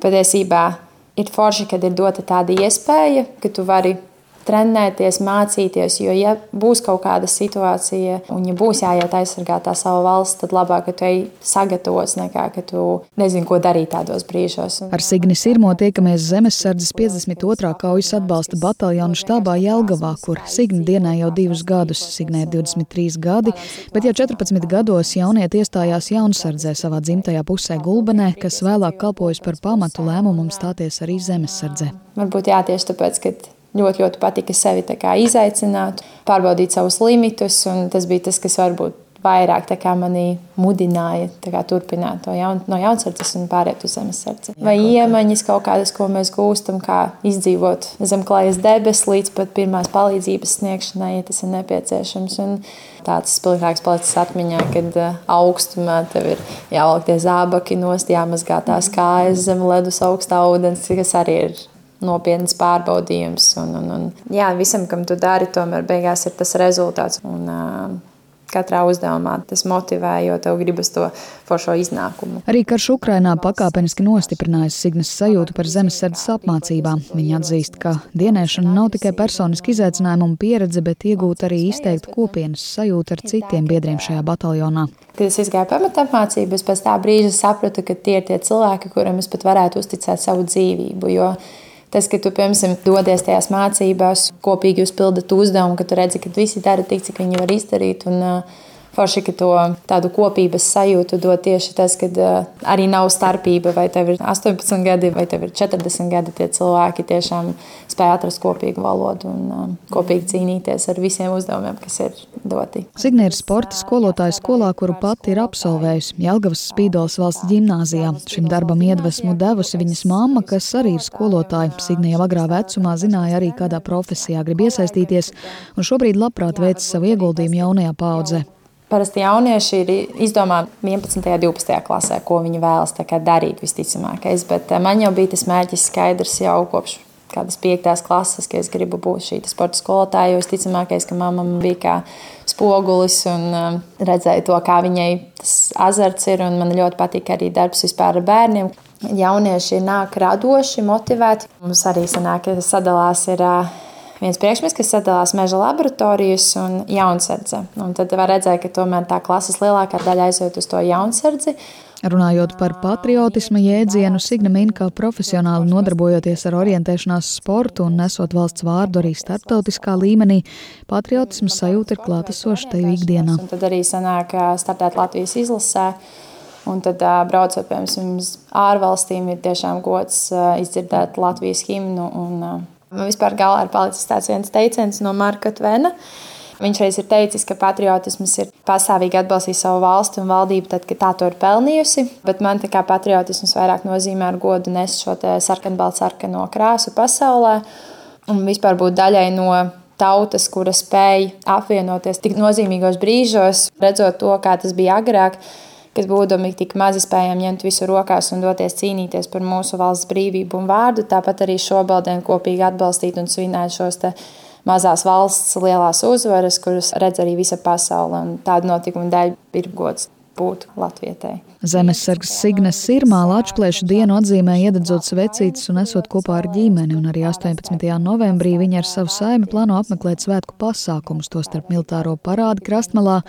Patiesībā ir forši, kad ir dota tāda iespēja, ka tu vari trenēties, mācīties. Jo, ja būs kaut kāda situācija, un ja būs jāiet aizsargāt tā savu valsts, tad labāk, ka tu ej sagatavots, nekā ka tu nezini, ko darīt tādos brīžos. Ar Signi Sirmo tiekamies Zemesardzes 52. kaujas atbalsta bataljonu štābā Jelgavā, kur Signi dienā jau divus gadus, Signē ir 23 gadi, bet jau 14 gados jaunieti iestājās jaunsardzē savā dzimtajā pusē Gulbenē, kas vēlāk kalpojas par pamatu lēmumam stāties arī Zemesardzē. Varbūt jā, tieši tāpēc, ka ļoti, ļoti patika sevi izaicināt, pārbaudīt savus limitus. Tas bija tas, kas varbūt vairāk manī mudināja kā, turpināt to jaun, no jaunsardzes un pāriet uz zemesardzi. Vai iemaņas kaut kādas, ko mēs gūstam, kā izdzīvot zem klājas debesis līdz pat pirmās palīdzības sniegšanai, ja tas ir nepieciešams. Un tāds spilgtāks palicis atmiņā, kad uh, augstumā tev ir jāvelk tie zābaki nost, jāmazgā tās kājas zem ledus augstā ūdens, kas arī ir nopietns pārbaudījums. Un, un, un, jā, visam, kam tu dari, tomēr beigās ir tas rezultāts. Un, uh, Katrā uzdevumā tas motivē, jo tev gribas to foršo iznākumu. Arī karš Ukrainā pakāpeniski nostiprinājis Signas sajūtu par zemesardzes apmācībām. Viņa atzīst, ka dienēšana nav tikai personiski izaicinājuma un pieredze, bet iegūt arī izteiktu kopienas sajūtu ar citiem biedriem šajā bataljonā. Kad es gāju pamata apmācības, pēc tā brīža sapratu, ka tie ir tie cilvēki, kuriem es pat varētu uzticēt savu dzīvību. Jo Tas, ka tu, piemēram, dodies tajās mācībās, kopīgi uzpildīt uzdevumu, ka tu redzi, ka visi dara tik, cik viņi var izdarīt. Un, uh, Forši, ka to tādu kopības sajūtu dod tieši tas, ka uh, arī nav starpība, vai tev ir 18 gadi, vai tev ir 40 gadi. Tie cilvēki tiešām spēj atrast kopīgu valodu un uh, kopīgi cīnīties ar visiem uzdevumiem, kas ir doti. Signe ir sporta skolotāja skolā, kuru pati ir absolvējusi Jelgavas Spīdolas valsts ģimnāzijā. Šim darbam iedvesmu devusi viņas mamma, kas arī ir skolotāja. Signe jau agrā vecumā zināja arī, kādā profesijā grib iesaistīties, un šobrīd labprāt veic savu ieguldījumu jaunajā paudzē. Parasti jaunieši ir izdomā 11. un 12. klasē, ko viņi vēlas darīt visticamākais. Bet eh, man jau bija tas mērķis skaidrs jau kopš kādas piektas klases, ka es gribu būt šī sporta skolotāja. Jo visticamākais, ka mamma bija kā spogulis un um, redzēja to, kā viņai tas azarts ir. Man ļoti patīk arī darbs vispār ar bērniem. Jaunieši nāk radoši, motivēti. Mums arī sanāk, ka sadalās ir. Uh, viens priekšmets, kas sadalās meža laboratorijas un jaunsardze. Un tad var redzēt, ka tomēr tā klases lielākā daļa aiziet uz to jaunsardzi. Runājot par patriotisma jēdzienu, Signa min, ka profesionāli nodarbojoties ar orientēšanās sportu un nesot valsts vārdu arī starptautiskā līmenī, patriotisma sajūta ir klātesoša teju ikdienā. Un tad arī sanāk startēt Latvijas izlasē. Un tad, braucot piemēram uz ārvalstīm, ir tiešām gods izdzirdēt Latvijas himnu un Man vispār galvā ir palicis tāds viens teiciens no Marka Tvena. Viņš reiz ir teicis, ka patriotisms ir pastāvīgi atbalstīt savu valsti un valdību, tad, kad tā to ir pelnījusi. Bet man kā patriotisms vairāk nozīmē ar godu nest šo sarkanbaltu-sarkano krāsu pasaulē un vispār būt daļai no tautas, kura spēj apvienoties tik nozīmīgos brīžos, redzot to, kā tas bija agrāk kas būdami tik mazi spējam ņemt visu rokās un doties cīnīties par mūsu valsts brīvību un vārdu, tāpat arī šobaldien kopīgi atbalstīt un svinēt šos mazās valsts lielās uzvaras, kuras redz arī visa pasaule. Tādu notikumu dēļ ir gods būt Latvijai. Zemesargs Signes Sirmā Latvijas dienu atzīmē iededzot svecītes un esot kopā ar ģimeni, un arī 18. novembrī viņa ar savu saimi plāno apmeklēt svētku pasākumus, tostarp militāro parādu krastmalā,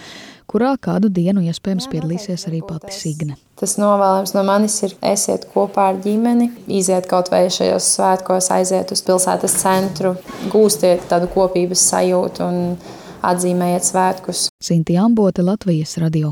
kurā kādu dienu iespējams piedalīsies arī pati Signe. Tas novēlējums no manis ir esiet kopā ar ģimeni, iziet kaut vai šajos svētkos, aiziet uz pilsētas centru, gūstiet tādu kopības sajūtu un atzīmējiet svētkus. Sinti Ambote, Latvijas radio.